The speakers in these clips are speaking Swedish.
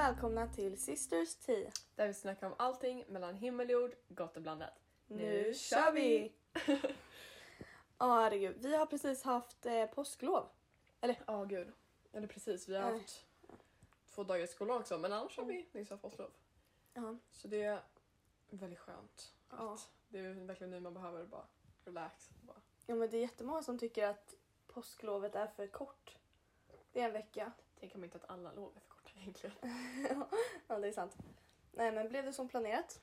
välkomna till Sisters Tea. Där vi snackar om allting mellan himmel och jord, gott och blandat. Nu kör vi! Ja herregud, vi har precis haft eh, påsklov. Ja, gud. Eller precis, vi har Nej. haft två dagars skollov också men annars har vi nyss haft påsklov. Ja. Så det är väldigt skönt. Att Det är verkligen nu man behöver bara relax. Bara. ja men det är jättemånga som tycker att påsklovet är för kort. Det är en vecka. Tänker man inte att alla lov är för egentligen. ja det är sant. Nej men blev det som planerat?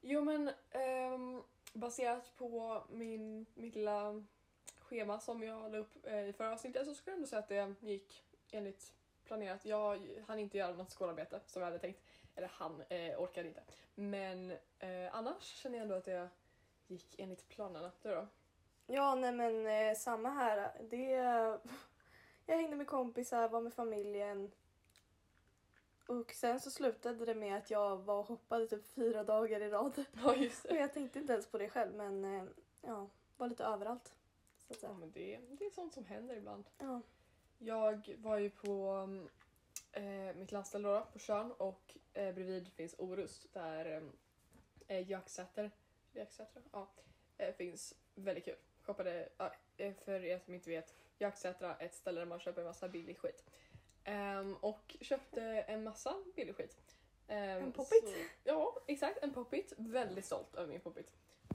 Jo men ehm, baserat på min, mitt lilla schema som jag la upp eh, i förra avsnittet så skulle jag ändå säga att det gick enligt planerat. Jag hann inte göra något skolarbete som jag hade tänkt. Eller han eh, orkade inte. Men eh, annars känner jag ändå att det gick enligt planerna. Du då? Ja nej men eh, samma här. Det... Jag hängde med kompisar, var med familjen. Och sen så slutade det med att jag var och hoppade typ fyra dagar i rad. Ja just Och jag tänkte inte ens på det själv men eh, ja, var lite överallt. Så att Ja, säga. men det, det är sånt som händer ibland. Ja. Jag var ju på eh, mitt landställe då, på Tjörn och eh, bredvid finns Orust där eh, Jacksäter, Jacksäter ja, eh, finns väldigt kul. Shoppade, ja, eh, för er som inte vet, Jacksätra är ett ställe där man köper en massa billig skit. Ehm, och köpte en massa billig skit. Ehm, En Pop-It? så- Ja, exakt. En Pop-It. Väldigt stolt över min Pop-It.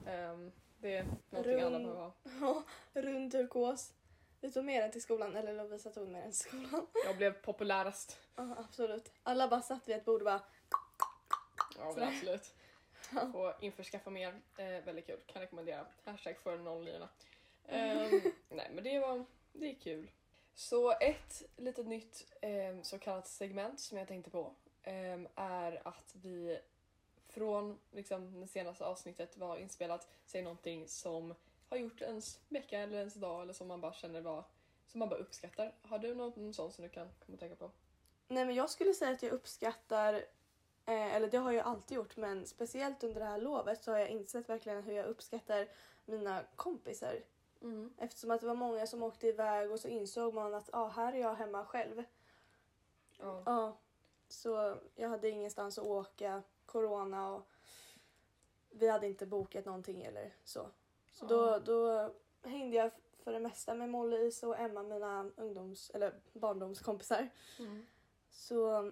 Ehm, det är någonting Rund. alla behöver ha. Ja, rund turkos. Vi tog med den till skolan, eller Lovisa tog med den till skolan. Jag blev populärast. Ja, absolut. Alla bara satt vid ett bord och bara Ja, men absolut. Och införskaffa mer. Eh, väldigt kul. Kan rekommendera. Hashtag för nollnierna. Um, nej, men det var det är kul. Så ett litet nytt eh, så kallat segment som jag tänkte på eh, är att vi från liksom, det senaste avsnittet var inspelat säger någonting som har gjort ens vecka eller ens dag eller som man bara känner var som man bara uppskattar. Har du någon sån som du kan komma och tänka på? Nej men jag skulle säga att jag uppskattar, eh, eller det har jag alltid gjort, men speciellt under det här lovet så har jag insett verkligen hur jag uppskattar mina kompisar. Mm. Eftersom att det var många som åkte iväg och så insåg man att ah, här är jag hemma själv. Ja. Ja, så jag hade ingenstans att åka, corona och vi hade inte bokat någonting eller så. Så då, Ja. då hängde jag för det mesta med Molly, och Emma, mina ungdoms eller barndomskompisar. Mm. Så,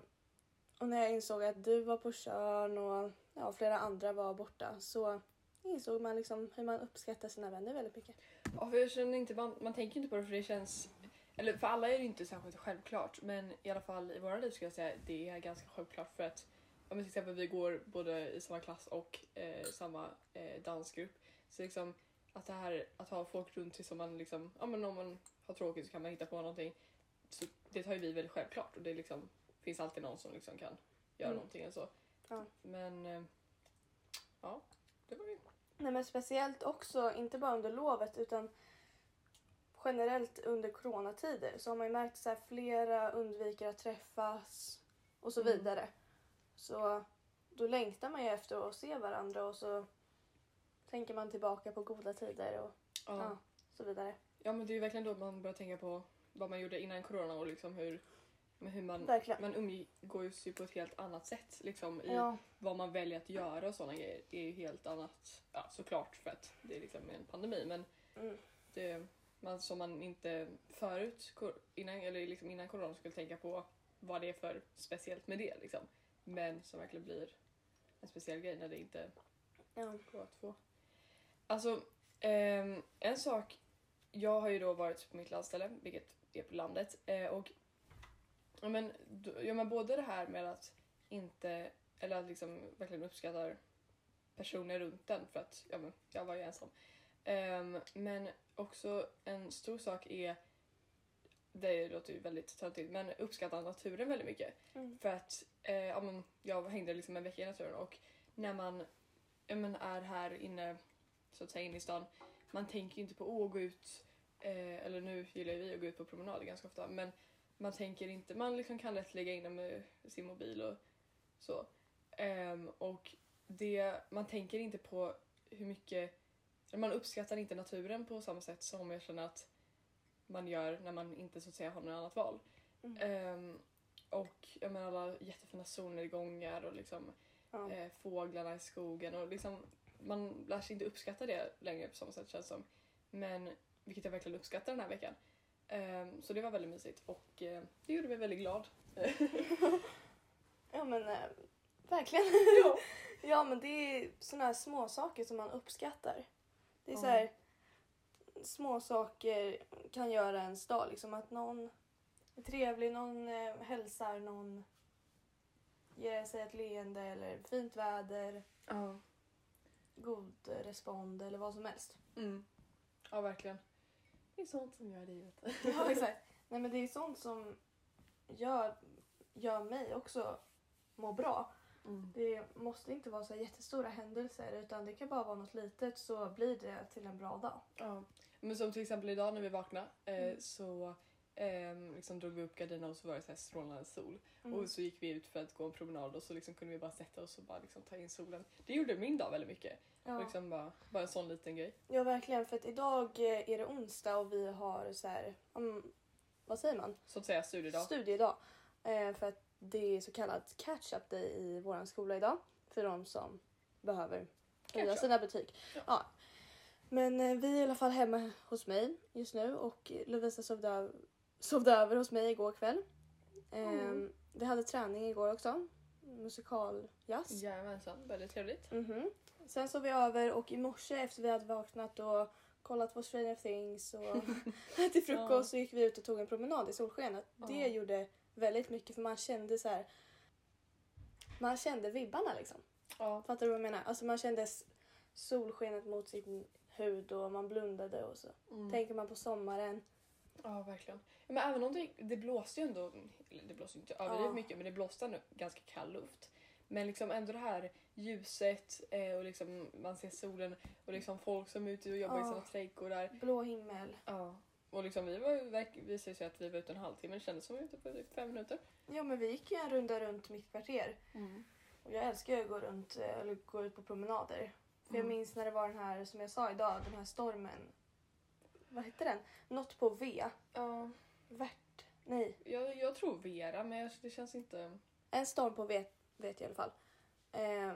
och när jag insåg att du var på Tjörn och ja, flera andra var borta så insåg man liksom hur man uppskattar sina vänner väldigt mycket. Ja, för jag känner inte, man, man tänker inte på det för det känns... Eller för alla är det inte särskilt självklart men i alla fall i våra liv skulle jag säga att det är ganska självklart för att om till exempel vi går både i samma klass och eh, samma eh, dansgrupp så liksom att det här att ha folk runt sig som man liksom, ja men om man har tråkigt så kan man hitta på någonting. Så det tar ju vi väldigt självklart och det liksom finns alltid någon som liksom kan göra Mm. någonting eller så. Ja. Men eh, ja, det var ju... Nej men speciellt också, inte bara under lovet utan generellt under coronatider så har man ju märkt att flera undviker att träffas och så Mm. vidare. Så då längtar man ju efter att se varandra och så tänker man tillbaka på goda tider och ja, så vidare. Ja men det är ju verkligen då man börjar tänka på vad man gjorde innan corona och liksom hur, men hur man, Verkligen. man umgås ju på ett helt annat sätt liksom i Ja, vad man väljer att göra och sådana grejer är ju helt annat. Ja såklart för att det är liksom en pandemi men mm, det man, som man inte förut innan, eller liksom innan corona skulle tänka på vad det är för speciellt med det liksom. Men som verkligen blir en speciell grej när det inte ja. på att få. Alltså, ehm, en sak. Jag har ju då varit på mitt landställe, vilket är på landet. Eh, och ja, men, då- ja, men både det här med att inte, eller att liksom verkligen uppskattar personer runt den för att ja, men, jag var ju ensam. Ehm, men också en stor sak är, det låter ju väldigt töntigt, men uppskatta naturen väldigt mycket. Mm. För att eh, ja, men jag hängde liksom en vecka i naturen och när man ja, men är här inne, så att säga inne i stan, man tänker ju inte på att gå ut, eh, eller nu gillar vi att gå ut på promenader ganska ofta, men man tänker inte, man liksom kan lätt lägga inne med sin mobil och så. Ehm, och det, man tänker inte på hur mycket, man uppskattar inte naturen på samma sätt som jag känner att man gör när man inte så att säga har något annat val. Mm. Ehm, Och jag menar alla jättefina solnedgångar och liksom Ja. eh, fåglarna i skogen och liksom man lär sig inte uppskatta det längre på samma sätt känns som. Men vilket jag verkligen uppskattar den här veckan. Ehm, så det var väldigt mysigt och eh, det gjorde mig väldigt glad. ja men eh, verkligen. ja. Ja men det är såna här små saker som man uppskattar. Det är Ja. så här små saker kan göra ens dag. Liksom att någon är trevlig, någon eh, hälsar, någon ger sig ett leende eller fint väder, Ja. god respond eller vad som helst. Mm. ja, verkligen. Det är sånt som gör livet. Ja exakt. Nej men det är sånt som gör, gör mig också må bra. Mm. Det måste inte vara så jättestora händelser utan det kan bara vara något litet så blir det till en bra dag. Ja. Men som till exempel idag när vi vaknade eh, Mm. så eh, liksom drog vi upp gardinerna och så var det så här strålande sol. Mm. Och så gick vi ut för att gå en promenad och så liksom kunde vi bara sätta oss och bara liksom ta in solen. Det gjorde min dag väldigt mycket. Ja. Liksom bara, bara en sån liten grej. ja verkligen för att idag eh, är det onsdag och vi har så här, um, vad säger man? Så att säga studiedag. Studiedag. Eh, för att det är så kallad catch-up day i vår skola idag. För de som behöver höja sina betyg. Ja. Ja. Men eh, vi är i alla fall hemma hos mig just nu och Lovisa sovde, öv- sovde över hos mig igår kväll. Eh, Mm. Vi hade träning igår också. Musikaljazz. Jajamensan, väldigt trevligt. Mhm. Sen sov vi över och i morse efter vi hade vaknat och kollat på Stranger Things och ätit frukost så gick vi ut och tog en promenad i solskenet. Det gjorde väldigt mycket för man kände så här. Man kände vibbarna liksom. Ja. Fattar du vad jag menar? Alltså man kände solskenet mot sin hud och man blundade och så. Mm. Tänker man på sommaren. Ja, verkligen. Men även om det, det blåste ju ändå, det blåste inte överdrivet Ja. mycket, men det blåste ändå ganska kall luft. Men liksom ändå det här ljuset eh, och liksom man ser solen och liksom folk som är ute och jobbar i Ja. sina trädgårdar. Blå himmel. Ja. Och liksom vi var visade sig att vi var ute en halvtimme, det kändes som vi var ute på typ fem minuter. Ja men vi gick ju en runda runt mitt kvarter. Och jag älskar ju att gå runt eh, eller gå ut på promenader. För jag Mm. minns när det var den här, som jag sa idag, den här stormen. Vad hette den? Något på V. Ja, Värt. Nej. jag, jag tror Vera, men jag- det känns inte... En storm på V vet jag i alla fall. Eh,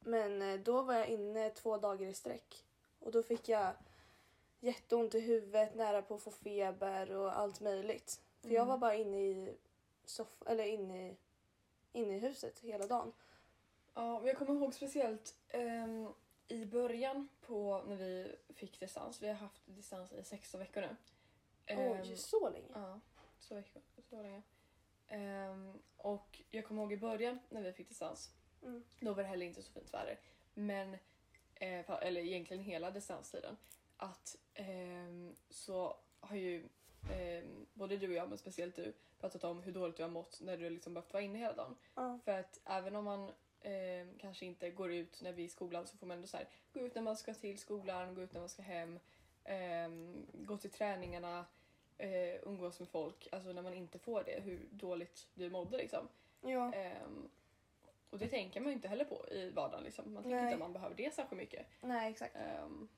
men eh, då var jag inne två dagar i sträck. Och då fick jag jätteont i huvudet, nära på att få feber och allt möjligt. För jag Mm. var bara inne i, soff- eller inne i, inne i huset hela dagen. Ja, men jag kommer ihåg speciellt ehm, i början på när vi fick distans. Vi har haft distans i 16 veckor nu. Oj, så länge? Ja, så, veckor, så länge. Ehm, och jag kommer ihåg i början när vi fick distans. Mm. Då var det heller inte så fint väder. Men, eh, eller egentligen hela distanstiden, att ehm, så har ju ehm, både du och jag, men speciellt du, pratat om hur dåligt du har mått när du liksom behövt vara inne hela dagen. Ja. För att även om man eh, kanske inte går ut när vi är i skolan så får man ändå så här, gå ut när man ska till skolan, gå ut när man ska hem, ehm, gå till träningarna, eh, umgås med folk. Alltså när man inte får det, hur dåligt du mådde liksom. ja. Ehm, och det tänker man ju inte heller på i vardagen. Liksom. Man tänker inte att man behöver det särskilt mycket. Nej, exakt. Ehm,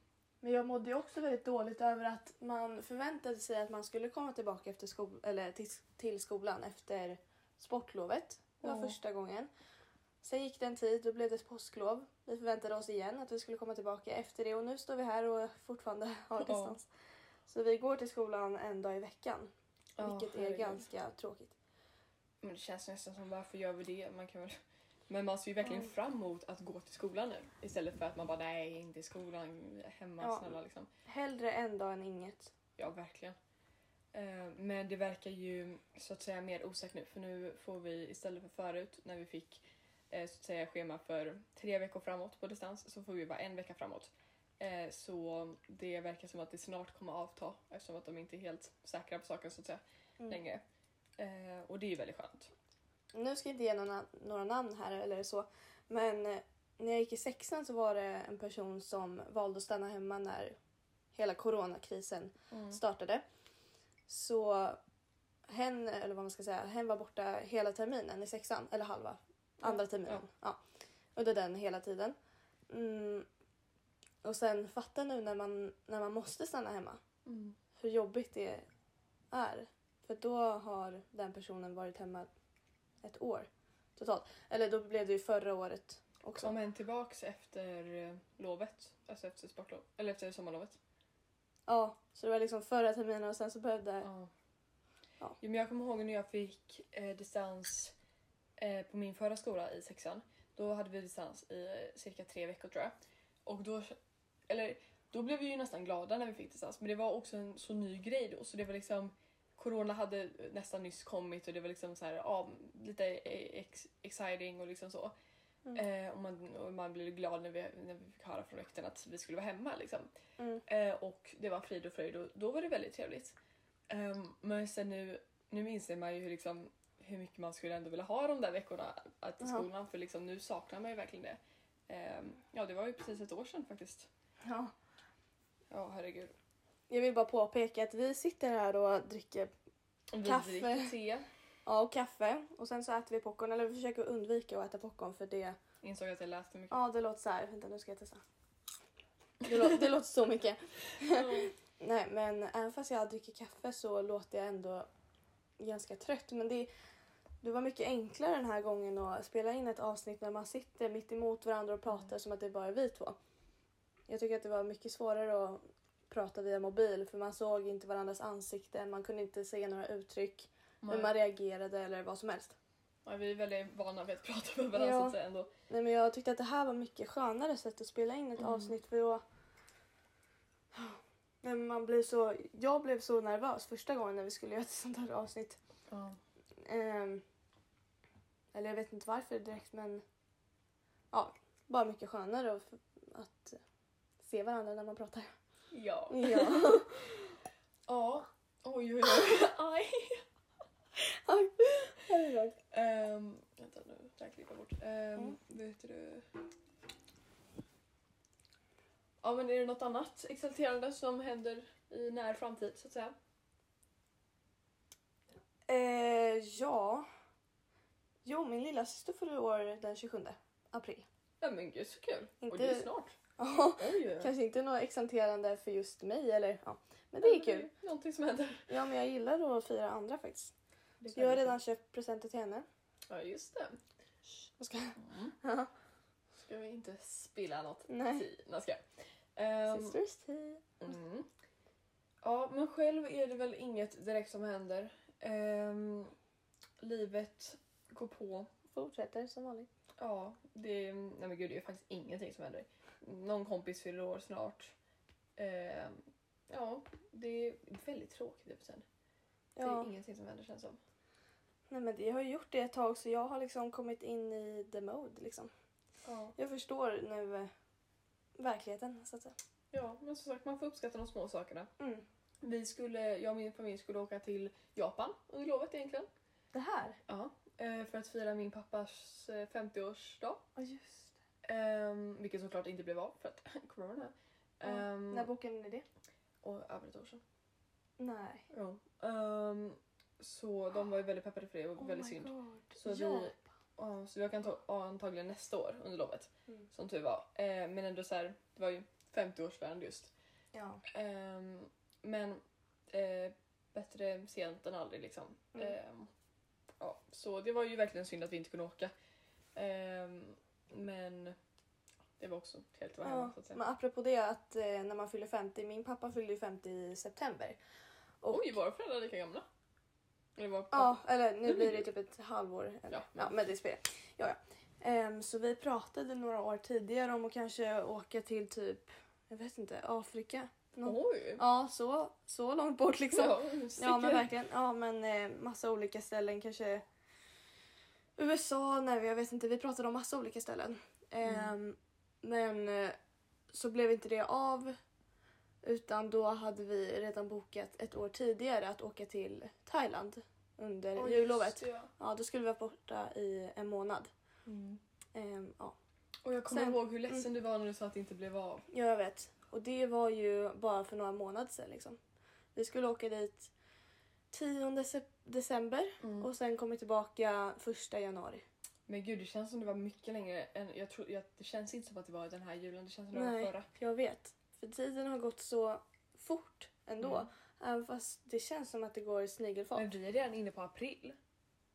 Men jag mådde ju också väldigt dåligt över att man förväntade sig att man skulle komma tillbaka efter skol- eller till, till skolan efter sportlovet. Det var Ja. första gången. Sen gick det en tid, då blev det påsklov. Vi förväntade oss igen att vi skulle komma tillbaka efter det och nu står vi här och fortfarande har distans. Så vi går till skolan en dag i veckan, ja, vilket är ganska tråkigt. Men det känns nästan som varför gör vi det? Man kan väl... Men man ser ju verkligen Mm. fram emot att gå till skolan nu. Istället för att man bara nej, inte i skolan, hemma Ja. snälla liksom. Hellre en dag än inget. Ja, verkligen. Eh, Men det verkar ju så att säga mer osäkert nu för nu får vi istället för förut när vi fick så att säga schema för tre veckor framåt på distans så får vi bara en vecka framåt. Eh, Så det verkar som att det snart kommer avta eftersom att de inte är helt säkra på saken så att säga Mm. längre. Eh, Och det är ju väldigt skönt. Nu ska jag inte ge några, några namn här eller så. Men eh, när jag gick i sexan så var det en person som valde att stanna hemma när hela coronakrisen startade. Så hen, eller vad man ska säga, hen var borta hela terminen i sexan, eller halva, andra Ja, terminen. Ja. Under den hela tiden. Mm. Och sen fatta nu när man, när man måste stanna hemma Mm. hur jobbigt det är För då har den personen varit hemma ett år totalt. Eller då blev det ju förra året också. Kom en tillbaks efter eh, lovet? Alltså efter sportlov? Eller efter sommarlovet? Ja, så det var liksom förra terminen och sen så behövde... Ja. Ja. Jo, men jag kommer ihåg när jag fick eh, distans eh, på min förra skola i sexan. Då hade vi distans i eh, cirka tre veckor tror jag. Och då, eller, då blev vi ju nästan glada när vi fick distans. Men det var också en så ny grej då. Så det var liksom, corona hade nästan nyss kommit och det var liksom så här, ja, lite ex, exciting och liksom så. Mm. Eh, och, man, och man blev glad när vi, när vi fick höra från rektorn att vi skulle vara hemma. Liksom. Mm. Eh, och det var frid och fröjd och då var det väldigt trevligt. Ehm, men sen nu, nu inser man ju hur, liksom, hur mycket man skulle ändå vilja ha de där veckorna att i skolan för liksom, nu saknar man ju verkligen det. Ehm, ja, det var ju precis ett år sedan faktiskt. Ja. Ja, herregud. Jag vill bara påpeka att vi sitter här och dricker Vi Kaffe. dricker te. ja, och kaffe och sen så äter vi popcorn. Eller vi försöker undvika att äta popcorn för det... Insåg att jag läste mycket. Ja, det låter så här. Vänta, nu ska jag testa. Det, lå- det låter så mycket. Nej, men även fast jag dricker kaffe så låter jag ändå ganska trött. Men det, det var mycket enklare den här gången att spela in ett avsnitt när man sitter mitt emot varandra och pratar som att det bara är vi två. Jag tycker att det var mycket svårare att prata via mobil för man såg inte varandras ansikten, man kunde inte se några uttryck, hur man Nej. reagerade eller vad som helst. Ja, vi är väldigt vana vid att prata med varandra Ja. så att säga ändå. Nej, men jag tyckte att det här var mycket skönare sätt att spela in ett Mm. avsnitt för då... Men man blir så... Jag blev så nervös första gången när vi skulle göra ett sånt här avsnitt. Ja. Ehm, eller jag vet inte varför direkt men... Ja, bara mycket skönare att, att se varandra när man pratar. Ja. Ja. ja. Oj, oj, oj. Aj. Herregud. Um, vänta nu, där klipper jag bort. Um, Mm. Vet du... Ja men är det något annat exalterande som händer i när framtid så att säga? Eh, ja. Jo, min lilla syster fyller år den 27 april. Ja men gud så kul! Och Inte- det är snart. Ja, kanske inte något exalterande för just mig eller ja. Men det är kul. Någonting som händer. Ja, men jag gillar att fira andra faktiskt. Så jag har redan köpt presenter till henne. Ja just det. Jag ska... Mm. Ska vi inte spilla något Nej. Nej, ska jag. Um, Sisters tea. Mm. Ja, men själv är det väl inget direkt som händer. Ehm, livet går på. Fortsätter som vanligt. Ja, det är, nej men gud, det är faktiskt ingenting som händer. Någon kompis fyller år snart. Ehm, ja, det är väldigt tråkigt. Det är Ja. ingenting som händer känns som. Nej, men det har ju gjort det ett tag så jag har liksom kommit in i the mode liksom. Ja. Jag förstår nu eh, verkligheten så att säga. ja, men som sagt man får uppskatta de små sakerna. Mm. Vi skulle, jag och min familj skulle åka till Japan under lovet egentligen. Det här? Ja, eh, för att fira min pappas eh, 50-årsdag. Ja, just Um, vilket såklart inte blev av för att corona. Um, När bokade ni det? och över ett år sedan. Nej. Ja. Ehm, så de var ju väldigt peppade för det och väldigt synd. Oh God. Så ja. vi- Ja, så jag kan ta antagligen nästa år under lovet. Mm. Som tur var. Eh, men ändå så här, det var ju 50-årsfärd just. Ja. Ehm, men eh, bättre sent än aldrig liksom. Mm. Ehm, ja, så det var ju verkligen synd att vi inte kunde åka. Ehm, men det var också trevligt att vara hemma Ja, så att säga. men apropå det att eh, när man fyller 50, min pappa fyllde ju 50 i september. Och, Oj, våra föräldrar lika gamla. Eller var Ja, eller nu blir det typ ett halvår. Eller, Ja, ja, men- men det spelar ja, ja. Ehm, Så vi pratade några år tidigare om att kanske åka till typ, jag vet inte, Afrika. Nå- Oj! Ja, så, så långt bort liksom. Ja, Ja, men verkligen. Ja, men eh, massa olika ställen. Kanske USA, nej jag vet inte. Vi pratade om massa olika ställen. Ehm, men eh, så blev inte det av. Utan då hade vi redan bokat ett år tidigare att åka till Thailand under Oj, jullovet. ja. Ja, då skulle vi vara borta i en månad. Mm. Ehm, ja, Och jag kommer Sen- ihåg hur ledsen du var när du sa att det inte blev av. Ja, jag vet. Och det var ju bara för några månader sedan. Liksom. Vi skulle åka dit 10 sep- december Mm. och sen kommer tillbaka första januari. Men gud, det känns som det var mycket längre än... Jag tror, jag, det känns inte som att det var den här julen, det känns som det var Nej. förra. Jag vet. För tiden har gått så fort ändå. Mm. Även fast det känns som att det går i snigelfart. Men vi är redan inne på april.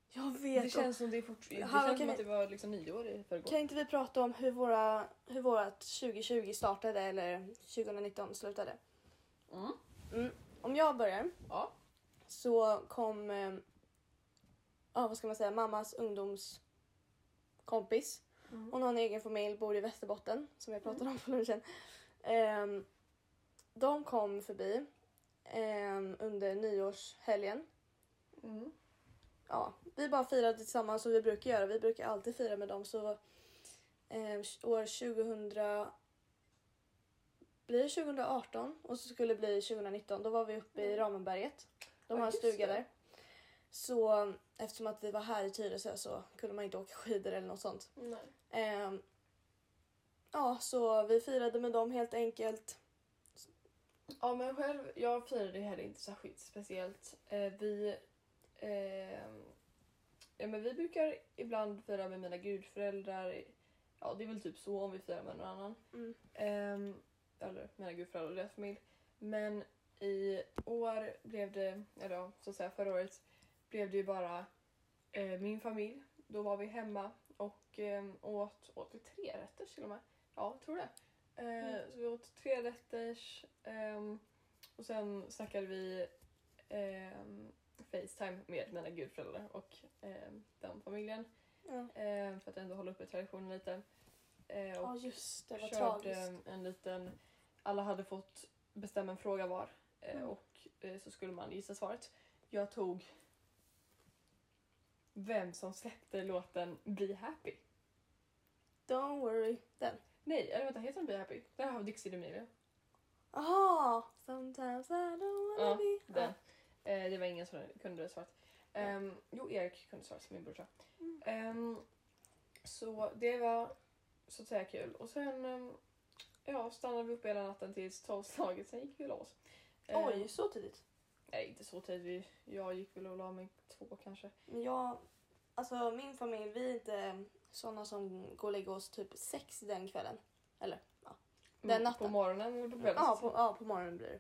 Jag vet. Det känns som det är fort... Det Hallå, känns som att det var liksom nyår i förrgår. Kan inte vi prata om hur, våra, hur vårat 2020 startade eller 2019 slutade? Mm. Mm. Om jag börjar Ja. så kom, eh, ja vad ska man säga, mammas ungdomskompis. Mm. Hon har en egen familj, bor i Västerbotten som jag pratade om på lunchen. Ehm, de kom förbi ehm, under nyårshelgen. Ja, vi bara firade tillsammans som vi brukar göra. Vi brukar alltid fira med dem. Så eh, år 2000 blir det 2018 och så skulle det bli 2019. Då var vi uppe i Mm. Ramenberget. De har en stuga där. Så eftersom att vi var här i Tyresö så kunde man inte åka skidor eller något sånt. Ehm, ja, så vi firade med dem helt enkelt. Ja men själv, jag firade heller inte särskilt speciellt. Eh, vi, ehm, ja, men vi brukar ibland fira med mina gudföräldrar. Ja det är väl typ så om vi firar med någon annan. Mm. Ehm, eller mina gudföräldrar och deras familj. Men i år blev det, eller så att säga förra året, blev det ju bara eh, min familj. Då var vi hemma och eh, åt, åt vi tre rätter till och med. Ja, jag tror det. Eh, Mm. Så vi åt tre rätters ehm, och sen snackade vi ehm, Facetime med mina gudföräldrar och ehm, den familjen. Ja. Ehm, för att ändå hålla uppe traditionen lite. Eh, och ja, just det. Vad körde tragiskt. en liten... Alla hade fått bestämma en fråga var eh, Mm. och eh, så skulle man gissa svaret. Jag tog vem som släppte låten Be Happy. Don't worry. Den. Nej, eller vänta, heter den Be Happy? Här har Dixie D'Amelio. Aha! Sometimes I don't wanna Ja, be... Den. Eh, det var ingen som kunde det svaret. Um, jo, Erik kunde svaret, min brorsa. Ehm, så det var så att säga kul. Och sen ehm, ja, stannade vi uppe hela natten tills tolvslaget, sen gick vi och la oss. Ehm, Oj, så tidigt. Nej, inte så tidigt. Vi, jag gick väl och la mig två kanske. Men jag, alltså min familj, vi är inte såna som går och lägger oss typ sex den kvällen. Eller ja, Den Mm, natten. På morgonen eller på kvällen? ja, på, ja, på morgonen blir det.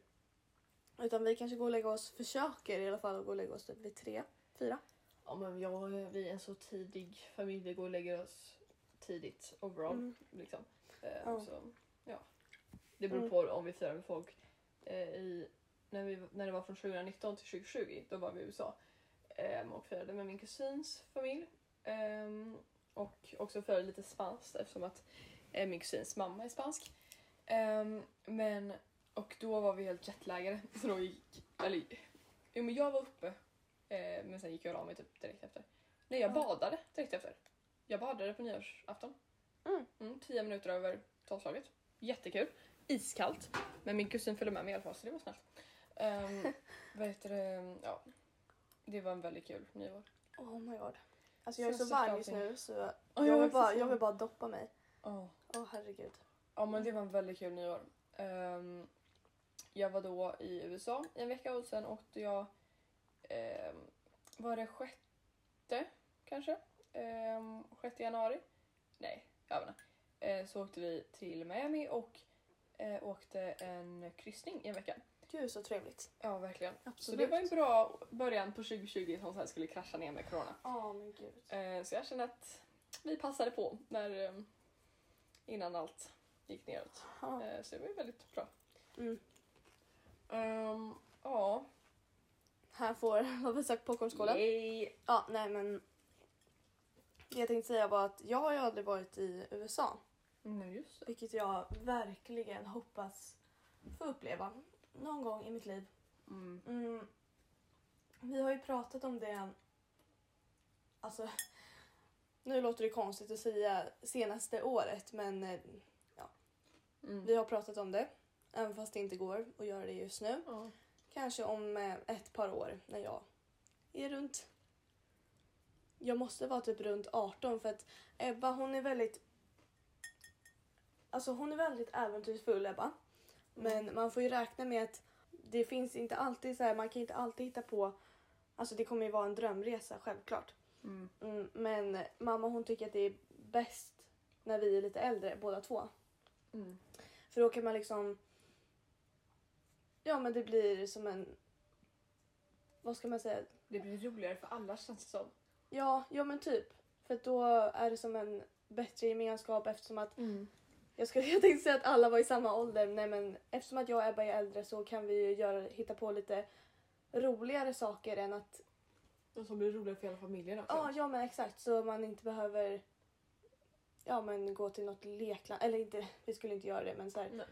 Utan vi kanske går och lägger oss, försöker i alla fall att gå och lägga oss typ vid tre, fyra. Ja, men jag, vi är en så tidig familj. Vi går och lägger oss tidigt overall. Mm. Liksom. Eh, Ja. Så, ja. Det beror Mm. på om vi firar med folk. Eh, i, när, vi, när det var från 2019 till 2020, då var vi i USA ehm, och firade med min kusins familj. Ehm, och också firade lite spanskt eftersom att eh, min kusins mamma är spansk. Ehm, men, och då var vi helt jetlaggade. Så då gick, eller, jo, men jag var uppe eh, men sen gick jag och la mig typ direkt efter. Nej, jag Ja. badade direkt efter. Jag badade på nyårsafton. Mm. Mm, tio minuter över tolvslaget. Jättekul. Iskallt. Men min kusin följde med mig i alla fall så det var snällt. Um, vad heter det? Ja. Det var en väldigt kul nyår. Oh my god. Alltså jag är Sen så varm just nu så Ja, jag, jag vill bara, så. jag vill bara doppa mig. Oh. Åh herregud. Ja men det var en väldigt kul nyår. Ehm, jag var då i USA i en vecka och sen åkte jag, um, var det sjätte kanske? Um, sjätte januari? Nej, jag vet inte. Eh, så åkte vi till Miami och eh, åkte en kryssning i en vecka. Gud så trevligt. Ja verkligen. Absolut. Så det var en bra början på 2020 som sen skulle krascha ner med corona. Ja men gud. Eh, så jag känner att vi passade på när, eh, innan allt gick neråt. Ja. Eh, Så det var ju väldigt bra. Mm. Ehm, ja. Här får vad vi sagt popcornskålen. Yay. Ja nej men. Det jag tänkte säga var att jag har ju aldrig varit i USA. Mm, just det. Vilket jag verkligen hoppas få uppleva någon gång i mitt liv. Mm. Mm. Vi har ju pratat om det. Alltså, nu låter det konstigt att säga senaste året men eh, Mm. vi har pratat om det. Även fast det inte går att göra det just nu. Ja. Kanske om eh, ett par år när jag är runt... Jag måste vara typ runt 18 för att Ebba hon är väldigt... Alltså hon är väldigt äventyrsfull Ebba. Men man får ju räkna med att det finns inte alltid så här, man kan inte alltid hitta på... Alltså det kommer ju vara en drömresa självklart. Mm. Mm, men mamma hon tycker att det är bäst när vi är lite äldre båda två. Mm. För då kan man liksom... Ja men det blir som en vad ska man säga? Det blir roligare för alla känns det som. Ja, ja men typ. För då är det som en bättre gemenskap eftersom att jag, skulle, jag tänkte säga att alla var i samma ålder. Nej men eftersom att jag och Ebba är äldre så kan vi ju göra, hitta på lite roligare saker än att Och så blir roligare för hela familjen också. Ja, ja men exakt. Så man inte behöver ja, men gå till något lekland. Eller inte, vi skulle inte göra det men så här,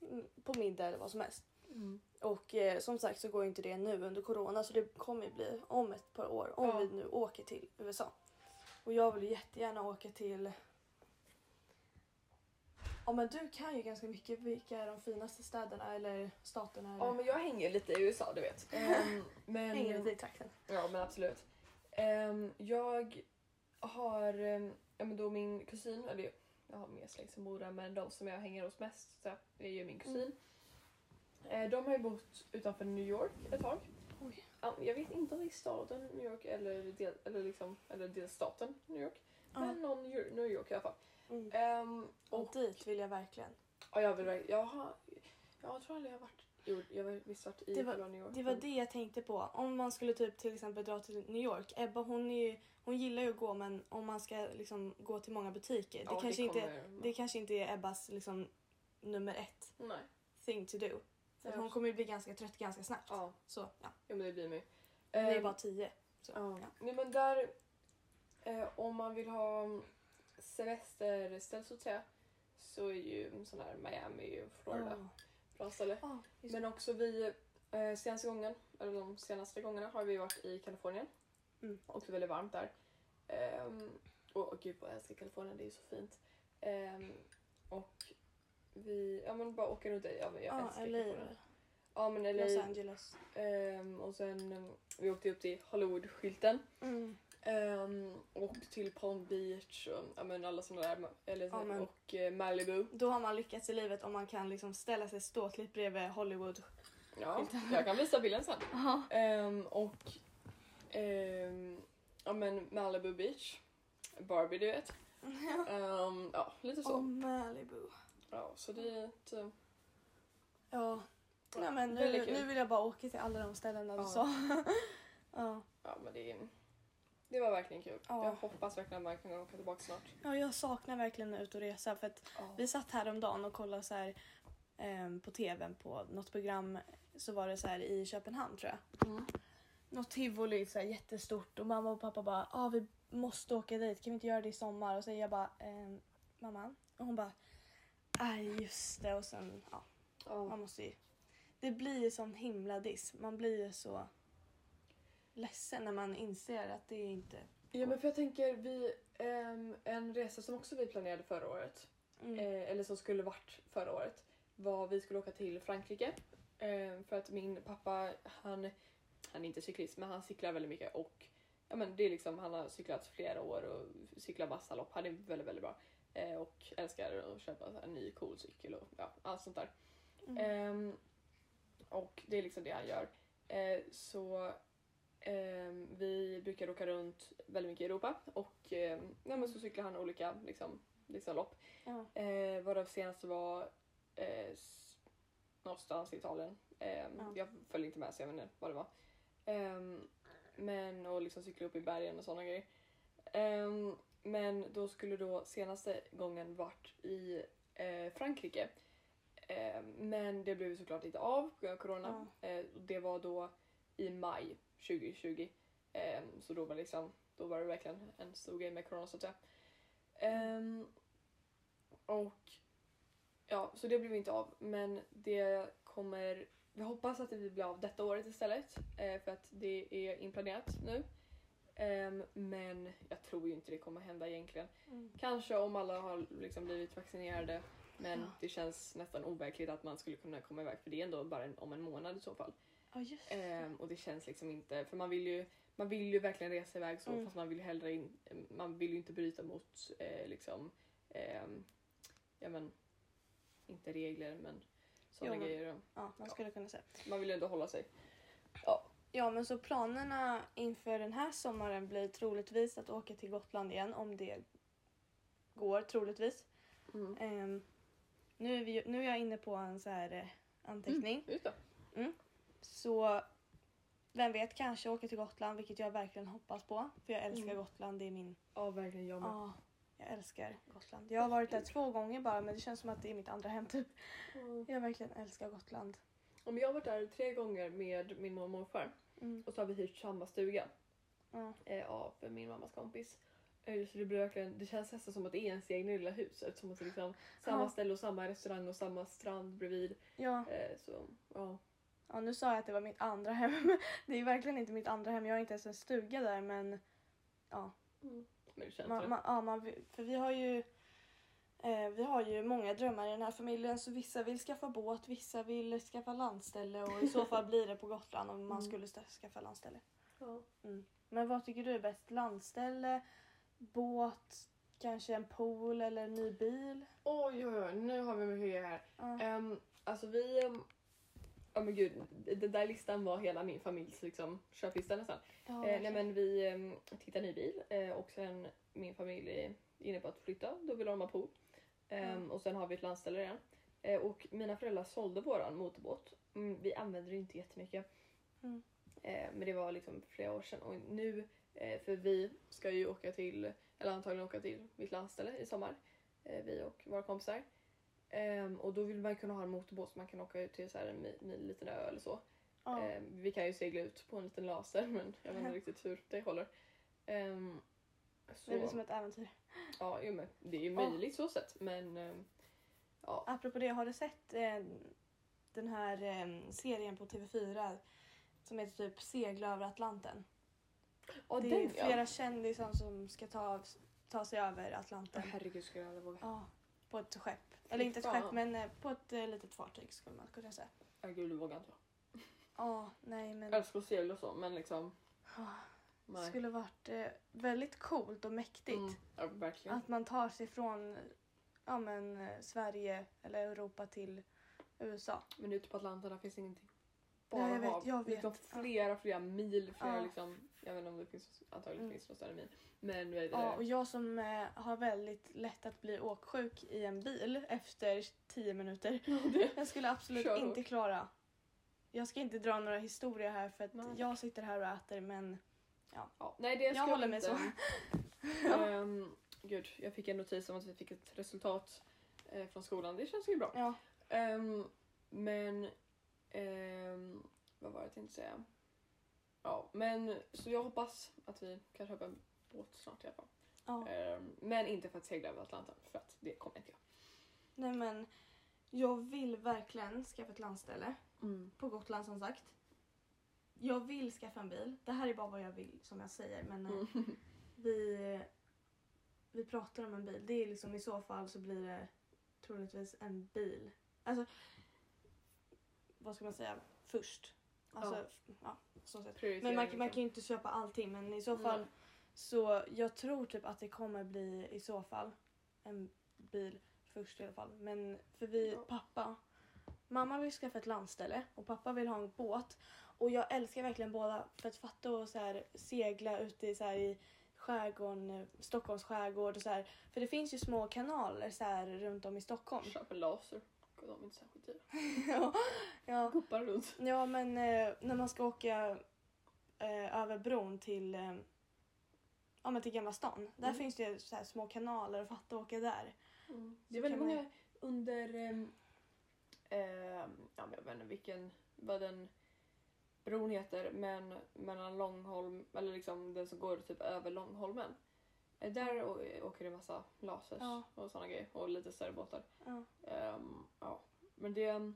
mm, på middag eller vad som helst. Mm. Och eh, som sagt så går ju inte det nu under corona så det kommer ju bli om ett par år om Ja. vi nu åker till USA. Och jag vill jättegärna åka till Ja men du kan ju ganska mycket vilka är de finaste städerna eller staterna eller Ja men jag hänger lite i USA du vet. Ehm, men, hänger lite i trakten. Ja men absolut. Ehm, jag har, um, ja men då min kusin, eller jag har mer släkt som bor där men de som jag hänger hos mest så är ju min kusin. Eh, de har ju bott utanför New York ett tag. Oj. Ja, jag vet inte om det är staden New York eller, del, eller, liksom, eller delstaten New York. Men någon New York i alla fall. Mm. Ehm, Och och dit vill jag verkligen. ja, jag, vill, jag, har, jag tror aldrig jag har varit, jo, jag visst varit i Det var- New York. Det var det jag tänkte på. Om man skulle typ till exempel dra till New York. Ebba hon, är ju, hon gillar ju att gå men om man ska liksom gå till många butiker. Det, Ja, kanske, inte, kommer- det kanske inte är Ebbas liksom, nummer ett Nej. thing to do. Ja. hon kommer ju bli ganska trött ganska snabbt. Ja, Så ja, jo, men det blir mig. hon är ju Ehm, bara tio. Så, Ja. ja. Nej, men där, eh, om man vill ha semesterställe så att säga, så är ju sån här Miami och Florida Ja. bra ställe. Ja, just Men också vi, eh, senaste gången, eller de senaste gångerna har vi varit i Kalifornien. Mm. Och det är väldigt varmt där. Ehm, och, och gud vad jag älskar Kalifornien, det är så fint. Ehm, och vi, ja men bara åka runt. Ja, men jag ja, älskar LA, Kalifornien. Ja men LA. Los Angeles. Ehm, och sen um, vi åkte upp till Hollywood-skylten. Mm. Ehm, och till Palm Beach och ja, men alla sådana där. Eller, Ja, men- Och eh, Malibu. Då har man lyckats i livet om man kan liksom ställa sig ståtligt bredvid Hollywood. Ja, jag kan visa bilden sen. Ehm, och ehm, ja men Malibu Beach. Barbie du vet. Ja, lite så. Och Malibu. Ja, så det är ett, eh, Ja. Nej, men nu, nu vill jag bara åka till alla de ställena du Ja. sa. ja. ja men det, det var verkligen kul. Ja. Jag hoppas verkligen att man kan åka tillbaka snart. ja, jag saknar verkligen ut och resa för att Vi satt häromdagen och kollade så här, ehm, på tvn på något program så var det så här i Köpenhamn tror jag. Mm. Något tivoli så här jättestort och mamma och pappa bara ah, vi måste åka dit, kan vi inte göra det i sommar? Och så jag bara ehm, mamma och hon bara nej just det och sen ja man Ja. måste ju det blir ju sån himla diss. Man blir ju så ledsen när man inser att det inte ja men för jag tänker vi, ehm, en resa som också vi planerade förra året. mm. eh, eller som skulle varit förra året, var vi skulle åka till Frankrike. Eh, för att min pappa, han, han är inte cyklist men han cyklar väldigt mycket och ja, men det är liksom, han har cyklat flera år och cyklar massa lopp. Han är väldigt, väldigt bra. Eh, och älskar att köpa så här, en ny cool cykel och ja, allt sånt där. Mm. Ehm, och det är liksom det han gör. Eh, så ehm, vi brukar åka runt väldigt mycket i Europa och ehm, ja, men så cyklar han olika liksom, liksom lopp. ja. Eh, varav senaste var s- någonstans i Italien. Ja. Jag följde inte med så jag vet inte vad det var. Ehm, men och liksom cykla upp i bergen och sådana grejer. Ehm, men då skulle då senaste gången varit i eh, Frankrike. Ehm, men det blev såklart inte av på grund av corona. Eh, och det var då i maj 2020. Ehm, så då var, liksom, då var det verkligen en stor grej med corona så att säga. Ehm, och ja, så det blev inte av. Men det kommer, vi hoppas att det blir av detta året istället. Eh, för att det är inplanerat nu. Ehm, men jag tror ju inte det kommer hända egentligen. Mm. Kanske om alla har liksom blivit vaccinerade. Men Ja. det känns nästan overkligt att man skulle kunna komma iväg för det är ändå bara en, om en månad i så fall. Ja det. Ehm, och det känns liksom inte, för man vill ju, man vill ju verkligen resa iväg så Mm. fast man vill hellre in, man vill ju inte bryta mot eh, liksom, ehm, ja men, inte regler men sådana Jo, grejer. Ja, man skulle kunna säga. Man vill ju ändå hålla sig. Ja, men så planerna inför den här sommaren blir troligtvis att åka till Gotland igen om det går troligtvis. Mm. Ehm, nu, är vi, nu är jag inne på en så här eh, anteckning. Just det. Så vem vet, kanske åka till Gotland, vilket jag verkligen hoppas på. För jag älskar Mm. Gotland, det är min... Ja, verkligen jag med. Ja, jag älskar Gotland. Jag har varit där två gånger bara, men det känns som att det är mitt andra hem typ. Mm. Jag verkligen älskar Gotland. Om jag har varit där tre gånger med min mormor och morfar Mm. och så har vi hyrt samma stuga Ja. eh, av min mammas kompis. Eh, Så det, blir verkligen, det känns nästan som att det är ens egna lilla hus eftersom att det är liksom samma Ja. ställe och samma restaurang och samma strand bredvid. Ja. Eh, så ja. ja, nu sa jag att det var mitt andra hem. Det är verkligen inte mitt andra hem. Jag har inte ens en stuga där, men ja. Men det känns Man, ja man, för vi har ju vi har ju många drömmar i den här familjen så vissa vill skaffa båt, vissa vill skaffa landställe och i så fall blir det på Gotland om man Mm. skulle skaffa landställe. Ja. Men vad tycker du är bäst? Landställe, båt, kanske en pool eller en ny bil? Oj, oj, oj, nu har vi mycket här. Ja. Um, alltså vi... Um, ja men gud, den där listan var hela min familjs liksom, köplista nästan. Ja, Eh, nej men vi um, tittar ny bil eh, och sen min familj är inne på att flytta, då vill de ha pool. Ehm, Och sen har vi ett landställe redan. Eh, och mina föräldrar sålde våran motorbåt. Mm, vi använder det inte jättemycket. Mm. Eh, men det var liksom flera år sedan och nu, eh, för vi ska ju åka till, eller antagligen åka till mitt landställe i sommar. Eh, vi och våra kompisar. Ehm, och då vill man kunna ha en motorbåt så man kan åka ut till så en mi- liten ö eller så. Eh, vi kan ju segla ut på en liten laser men jag vet inte riktigt hur det håller. Det som ett äventyr. ja, jo, men det är ju Ja. möjligt så sett men ehm, ja. Apropå det, har du sett eh, den här eh, serien på TV4 som heter typ Segla över Atlanten? ja det är den flera ja. kändisar som ska ta, ta sig över Atlanten. Herregud skulle jag aldrig våga. Ja, på ett skepp. Eller inte ett skepp, men eh, på ett eh, litet fartyg skulle man kunna säga. Herregud det vågar inte jag. Ja, nej men... Jag älskar att segla och så men liksom nej. skulle varit eh, väldigt coolt och mäktigt. Mm, ja, verkligen. Att man tar sig från ja, men, eh, Sverige eller Europa till USA. Men ute på Atlanten där finns ingenting. Nej, Bara jag vet, hav. jag vet. Liksom flera, flera mil. Flera, Ja. liksom, jag vet inte om det finns, antagligen Mm. finns några större mil. Men vad heter Ja, det? och jag som eh, har väldigt lätt att bli åksjuk i en bil efter 10 minuter. Jag skulle absolut Kör inte hårt. klara. Jag ska inte dra några historier här för att Nej. jag sitter här och äter men Ja, nej det jag håller mig så. Ehm, gud, jag fick en notis om att vi fick ett resultat eh, från skolan. Det känns ju bra. Ja, Ehm, men ehm, vad var det jag tänkte säga? Ja, men så jag hoppas att vi kan köpa en båt snart i alla fall. ja. Men inte för att segla över Atlanten för att det kommer inte jag. Nej men jag vill verkligen skaffa ett landställe Mm. på Gotland som sagt. Jag vill skaffa en bil. Det här är bara vad jag vill som jag säger men eh, Mm. vi, vi pratar om en bil. Det är liksom i så fall så blir det troligtvis en bil. Alltså vad ska man säga? Först. Alltså, ja. så sätt. Prioritering, Men man, kan- man liksom. kan ju inte köpa allting men i så fall så jag tror typ att det kommer bli i så fall en bil först i alla fall. Men för vi, Ja. pappa, mamma vill skaffa ett landställe och pappa vill ha en båt. Och jag älskar verkligen båda för att fatta och så här, segla ute i, så här, i skärgården, eh, Stockholms skärgård och så här. För det finns ju små kanaler så här runt om i Stockholm. Köp en laser. De är inte särskilt dyra. ja, ja. Guppar runt. Ja men eh, när man ska åka eh, över bron till, eh, ja, men till Gamla stan. Där Mm. finns det ju så här små kanaler och fatta åka där. Det är väldigt kan man- många under... ehm, ehm, ja, men jag vet inte vilken, vad den bron heter, men mellan Långholm, eller liksom den som går typ över Långholmen. Eh, Där åker det massa lasers Ja. och sådana grejer och lite större båtar. Ja, Ehm, ja. Men det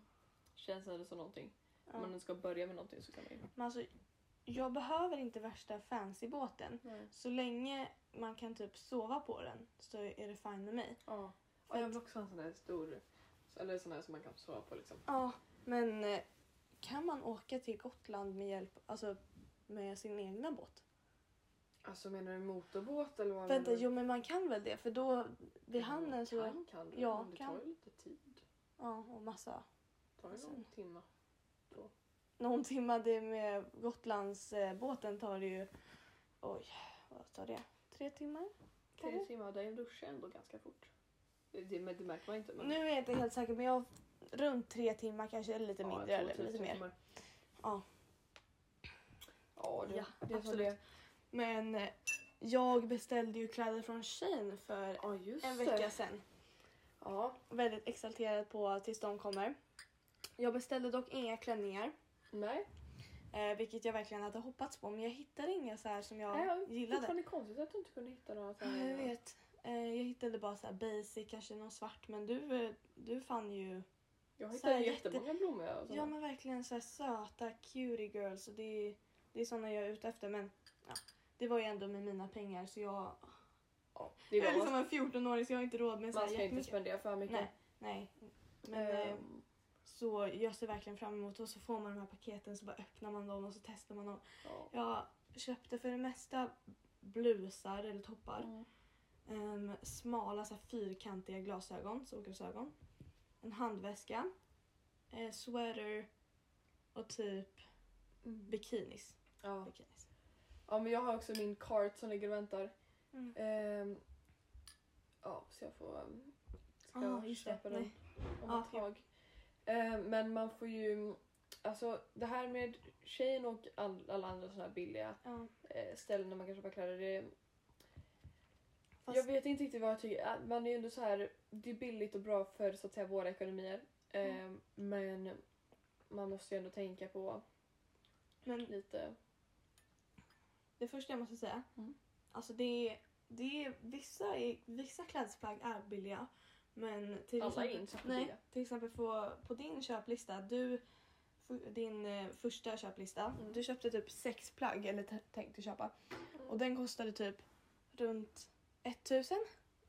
känns ändå som någonting. ja. Om man ska börja med någonting så kan man ju... Men alltså, jag behöver inte värsta fancy båten. Så länge man kan typ sova på den så är det fine med mig. Ja. Och jag vill också ha en sån där stor, eller sån där som man kan sova på liksom. Ja, men eh, kan man åka till Gotland med hjälp, alltså med sin egna båt? Alltså menar du motorbåt eller vad Vänta, menar du? jo men man kan väl det för då vid hamnen så, Kan, kan du, Ja, men det kan. tar ju lite tid. ja och massa Det tar ju Sen- någon timme. någon timma det med Gotlandsbåten båten tar det ju, oj vad tar det? Tre timmar? Tre timmar, det är en dusch ändå ganska fort. Det, det, det märker man inte. Men, Nu är jag inte helt säker men jag runt tre timmar kanske eller lite Ja, mindre eller typ lite mer. timmar. Ja. Ja, det, Ja, det är absolut. det. Men eh, jag beställde ju kläder från Shein för Ja, en det. vecka sedan. Ja. Väldigt exalterad på tills de kommer. Jag beställde dock inga klänningar. Nej. Eh, vilket jag verkligen hade hoppats på. Men jag hittade inga så här som jag Nej, jag gillade. fortfarande konstigt att du inte kunde hitta några Ja, jag vet. Eh, jag hittade bara så basic, kanske någon svart. Men du, eh, du fann ju... Jag så hittade här jättemånga blommor. och sådana. Ja men verkligen så här söta cutie girls. Och det, är- det är såna jag är ute efter. Men ja, det var ju ändå med mina pengar så jag... Ja, det Jag är liksom en 14-åring så jag har inte råd med så Man ska inte spendera för mycket. Nej, nej. Men Ehm, så jag ser verkligen fram emot och så får man de här paketen så bara öppnar man dem och så testar man dem. ja. Jag köpte för det mesta blusar eller toppar. Mm. Ehm, smala så här, fyrkantiga glasögon, solglasögon. En handväska. Eh, sweater och typ Mm. bikinis. Ja. bikinis. ja, men jag har också min cart som ligger och väntar. Mm. Ehm, ja, så jag får um, ska Ah, just det. köpa den om Ja, ett tag. Ehm, men man får ju... Alltså det här med Shein och all, alla andra såna här billiga Ja. eh, ställen där man kan köpa kläder. Det, Fast, Jag vet inte riktigt vad jag tycker. Äh, Man är ju ändå så här, det är billigt och bra för så att säga våra ekonomier. Mm. Ehm, men man måste ju ändå tänka på men lite... det första jag måste säga. Mm. Alltså det är, det är, vissa, vissa klädesplagg är billiga. Men till Alla är exempel, inte nej, till exempel på, på din köplista. Du, din eh, första köplista. Mm. Du köpte typ sex plagg eller tänkte köpa. Och den kostade typ runt 1000.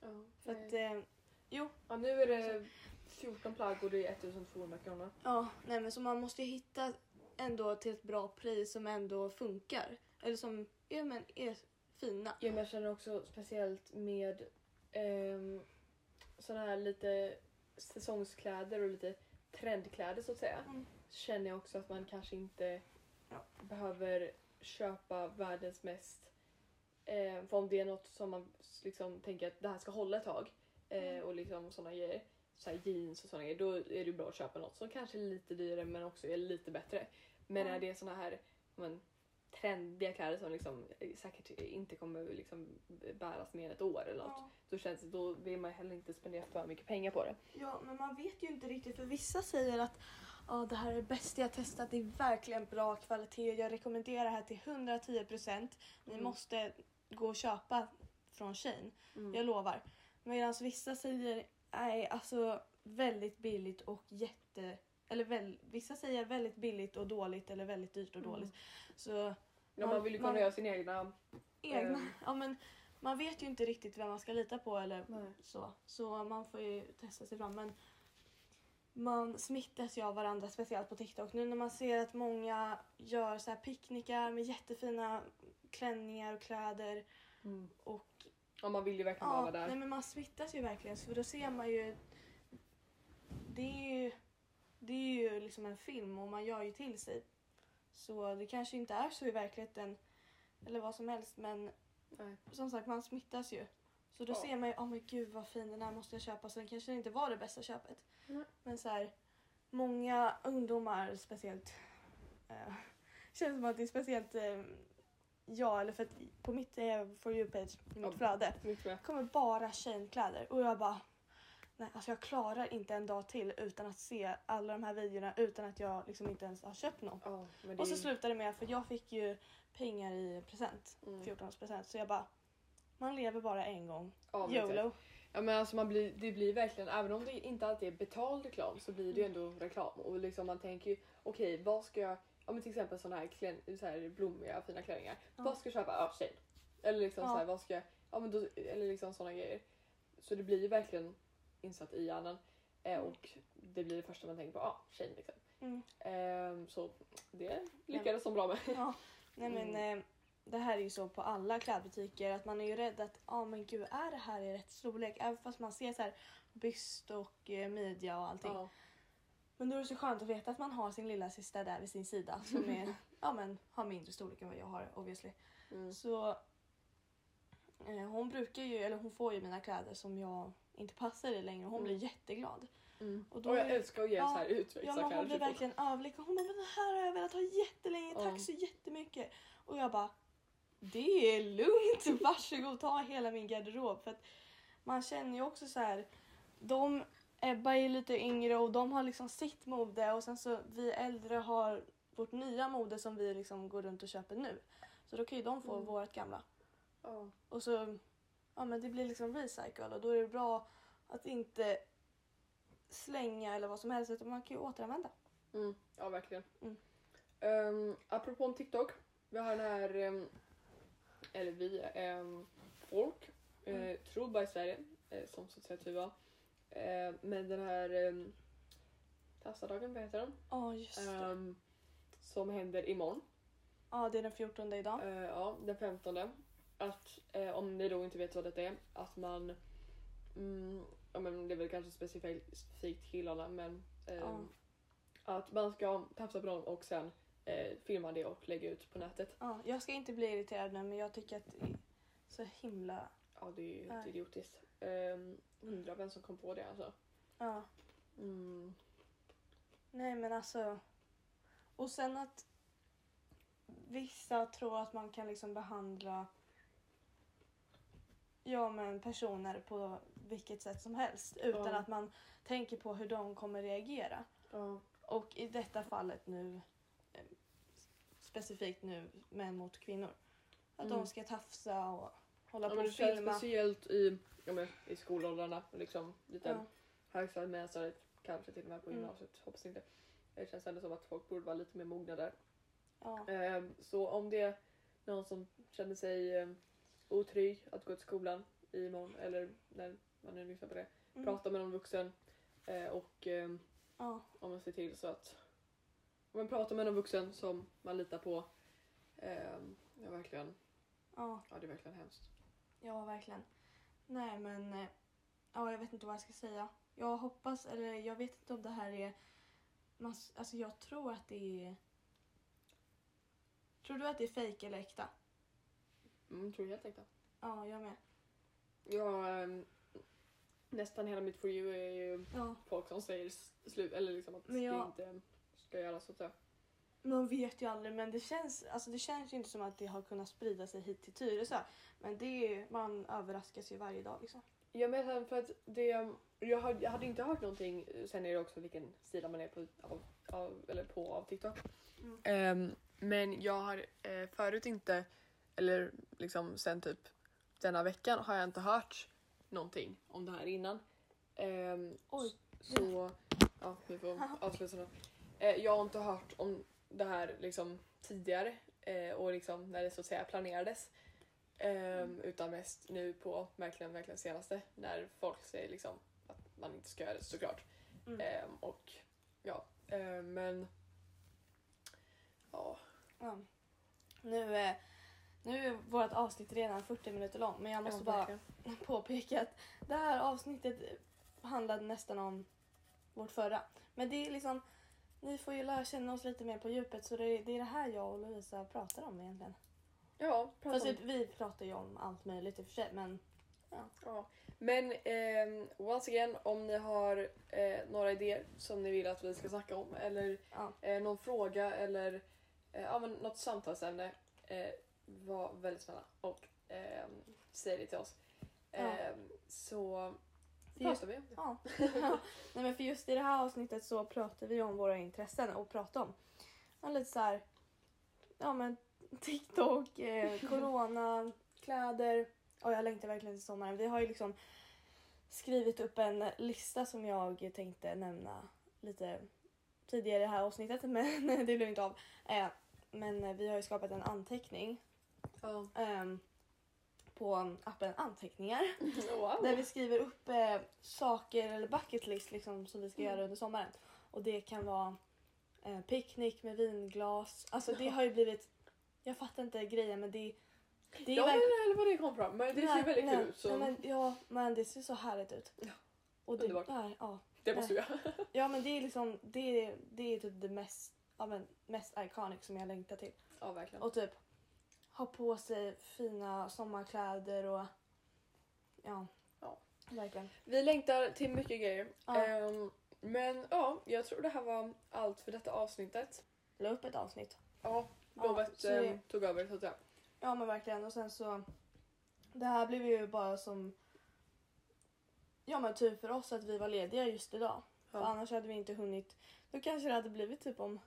Ja, För nej. att, eh, jo, ja, nu är det 14 plagg och det är 1200 kronor. ja, nej men så man måste ju hitta ändå till ett bra pris som ändå funkar. Eller som ja, men är fina. Ja, men jag känner också speciellt med um, sådana här lite säsongskläder och lite trendkläder så att säga. Mm. Känner jag också att man kanske inte Ja. behöver köpa världens mest eh, för om det är något som man liksom tänker att det här ska hålla ett tag eh, Mm. och liksom sådana grejer, så här jeans och sådana grejer, då är det ju bra att köpa något som kanske är lite dyrare men också är lite bättre. Men Mm. är det såna här men, trendiga kläder som liksom eh, säkert inte kommer liksom bäras mer än ett år eller något, Ja. då känns då vill man heller inte spendera för mycket pengar på det. Ja, men man vet ju inte riktigt för vissa säger att ja, det här är det bästa jag testat, det är verkligen bra kvalitet, jag rekommenderar det här till 110 procent. Ni Mm. måste gå och köpa från Shein, Mm. jag lovar. Medan vissa säger nej, alltså väldigt billigt och jätte... Eller väl, vissa säger väldigt billigt och dåligt eller väldigt dyrt och Mm. dåligt. Så Ja, man, man- vill ju kunna man- göra sin egna... egna, Ehm. ja men man vet ju inte riktigt vem man ska lita på eller Nej. så. Så man får ju testa sig fram. Men man smittas ju av varandra, speciellt på TikTok. Nu när man ser att många gör så här picknickar med jättefina klänningar och kläder. Mm. Och Ja, man vill ju verkligen ja, vara där. nej, men man smittas ju verkligen. För då ser man ju... Det är ju, det är ju liksom en film och man gör ju till sig. Så det kanske inte är så i verkligheten eller vad som helst men Nej. som sagt man smittas ju. Så då Ja. ser man ju, åh men gud vad fin den här måste jag köpa. Sen kanske det inte var det bästa köpet. Nej. Men så här, många ungdomar speciellt, eh, känns som att det är speciellt eh, jag, eller för att på mitt eh, For You-page, i mitt Ja. flöde, kommer bara tjejkläder och jag bara Nej, alltså jag klarar inte en dag till utan att se alla de här videorna utan att jag liksom inte ens har köpt. Ja, men det Och så slutade det med, för jag fick ju pengar i present, Mm. 14 present så jag bara man lever bara en gång. Ja, exakt. YOLO. Ja men alltså man blir, det blir verkligen, även om det inte alltid är betald reklam så blir det ju ändå reklam. Och liksom man tänker ju, okej vad ska jag, ja men till exempel sådana här, klän, så här blommiga fina klänningar. Ja. Vad ska jag köpa? Ja, tjej. Eller liksom Ja. så här, vad ska jag, ja men då, eller liksom sådana grejer. Så det blir ju verkligen insatt i hjärnan. Eh, Mm. och det blir det första man tänker på, ja tjej liksom. Mm. Ehm, så det lyckades som bra med. Ja. Nej men eh, det här är ju så på alla klädbutiker att man är ju rädd att ja men gud är det här i rätt storlek? Även fast man ser så här byst och eh, midja och allting. Ja. Men då är det så skönt att veta att man har sin lilla syster där vid sin sida som är, ja, men, har mindre storlek än vad jag har obviously. Mm. Så eh, hon brukar ju, eller hon får ju mina kläder som jag inte passar i längre och hon Mm. blir jätteglad. Mm. Och Och, då jag är- älskar att ge Ja, så här utväxta Ja men hon kläder blir verkligen överlycklig. Hon bara men det här har jag velat ha jättelänge, tack Ja. så jättemycket. Och jag bara, det är lugnt, varsågod ta hela min garderob. För att man känner ju också så här, de, Ebba är lite yngre och de har liksom sitt mode och sen så vi äldre har vårt nya mode som vi liksom går runt och köper nu. Så då kan ju de få Mm. vårt gamla. Ja. Och så, ja men det blir liksom recycle och då är det bra att inte slänga eller vad som helst utan man kan ju återanvända. Mm, ja, verkligen. Mm. Um, apropå om TikTok. Vi har den här, ehm, eller vi, um, folk, Mm. eh, tror bara i Sverige, eh, som så att säga tur var. Eh, men den här um, Tassadagen, vad heter den? Ja just det. Ehm, som händer imorgon. Ja det är den 14 idag. Eh, ja, den 15. Att eh, om ni då inte vet vad detta är, att man... Mm, ja, men det är väl kanske specifikt, killarna men... ehm, Ja. Att man ska tafsa på någon och sen eh, filma det och lägga ut på nätet. Ja, jag ska inte bli irriterad nu men jag tycker att det är så himla... Ja, det är ju helt Nej. idiotiskt. Um, undrar vem som kom på det alltså. Ja. Mm. Nej men alltså. Och sen att vissa tror att man kan liksom behandla ja men personer på vilket sätt som helst utan Ja. att man tänker på hur de kommer reagera. Ja. Och i detta fallet nu eh, specifikt nu män mot kvinnor. Att Mm. de ska tafsa och hålla Ja, på och filma. speciellt i, ja, men, i skolåldrarna. Liksom, lite Ja. högstadiet, mellanstadiet, kanske till och med på Mm. gymnasiet. Hoppas inte. Det känns ändå som att folk borde vara lite mer mogna där. Ja. Ehm, så om det är någon som känner sig eh, otrygg att gå till skolan imorgon eller när man nu lyssnar på det. Mm. Prata med någon vuxen eh, och ehm, Ja. om man ser till så att om man pratar med någon vuxen som man litar på. ehm, ja, verkligen. ja. Ja, det är verkligen hemskt. Ja, verkligen. Nej, men eh, ja, jag vet inte vad jag ska säga. Jag hoppas, eller jag vet inte om det här är... Alltså jag tror att det är... Tror du att det är fejk eller äkta? Mm, tror jag helt enkelt. Ja, jag med. Ja, ehm, nästan hela mitt for you är ju Ja, folk som säger slut eller liksom att jag- det inte ska göras så säga. Man vet ju aldrig, men det känns, alltså det känns ju inte som att det har kunnat sprida sig hit till Tyresö. Men det är, man överraskas ju varje dag liksom. Jag menar för att det, jag, hade, jag hade inte hört någonting, sen är det också vilken sida man är på av, av, eller på av TikTok. Mm. Ehm, men jag har eh, förut inte, eller liksom sen typ denna veckan har jag inte hört någonting om det här innan. Ehm, Oj. Så, ja vi får avsluta nu. Eh, jag har inte hört om det här liksom tidigare eh, och liksom när det så att säga planerades. Ehm, Utan mest nu på verkligen, verkligen senaste när folk säger liksom att man inte ska göra det såklart. Mm. Ehm, och ja, ehm, men ja. Ja. Nu, eh, nu är vårt avsnitt redan 40 minuter långt men jag måste bara påpeka att det här avsnittet handlade nästan om vårt förra. Men det är liksom, ni får ju lära känna oss lite mer på djupet så det är det, är det här jag och Lovisa pratar om egentligen. Ja, prata Fast om- vi pratar ju om allt möjligt i och för sig men Ja. Men eh, once again, om ni har eh, några idéer som ni vill att vi ska snacka om eller ja. eh, någon fråga eller eh, ja, men något samtalsämne, eh, var väldigt snälla och eh, säg det till oss. Eh, Så Just, pratar vi om det. ja. Nej, men för just i det här avsnittet så pratar vi om våra intressen och pratar om ja, lite så här, ja men TikTok, eh, corona, kläder. Och jag längtar verkligen till sommaren. Vi har ju liksom skrivit upp en lista som jag tänkte nämna lite tidigare i det här avsnittet men det blev inte av. Eh, men eh, vi har ju skapat en anteckning Ja. ehm, på appen Anteckningar. Wow. Där vi skriver upp eh, saker eller bucket list liksom, som vi ska Mm. göra under sommaren. Och det kan vara eh, picknick med vinglas. Alltså det har ju blivit... Jag fattar inte grejen men det, det är Jag vet inte heller var det kom från men det ser Nej, väldigt nej, kul ut. Så men, ja men det ser så härligt ut. Ja, Och det, underbart. nej, ja. det måste vi göra. ja men det är liksom det, är- det är typ det mest, ja, men, mest iconic som jag längtar till. Ja verkligen. Och typ ha på sig fina sommarkläder och ja, Ja. verkligen. Vi längtar till mycket grejer. Ja. Ehm, men ja, jag tror det här var allt för detta avsnittet. La upp ett avsnitt. Ja, Ja, Lovet det- eh, tog över så att säga. Ja men verkligen och sen så det här blev ju bara som ja men typ för oss att vi var lediga just idag. För Ja. annars hade vi inte hunnit. Då kanske det hade blivit typ om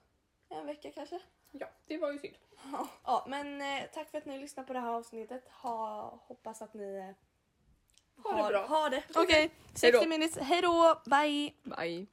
en vecka kanske. Ja, det var ju synd. Ja men eh, tack för att ni lyssnade på det här avsnittet. Ha, hoppas att ni eh, Ha det bra. Har det. Okej, Okej, hejdå. 60 minutes. Hej då, bye! Bye.